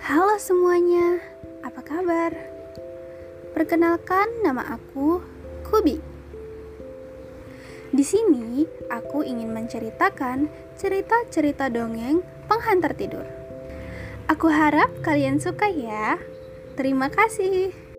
Halo semuanya, apa kabar? Perkenalkan nama aku Kubi. Di sini aku ingin menceritakan cerita-cerita dongeng penghantar tidur. Aku harap kalian suka ya. Terima kasih.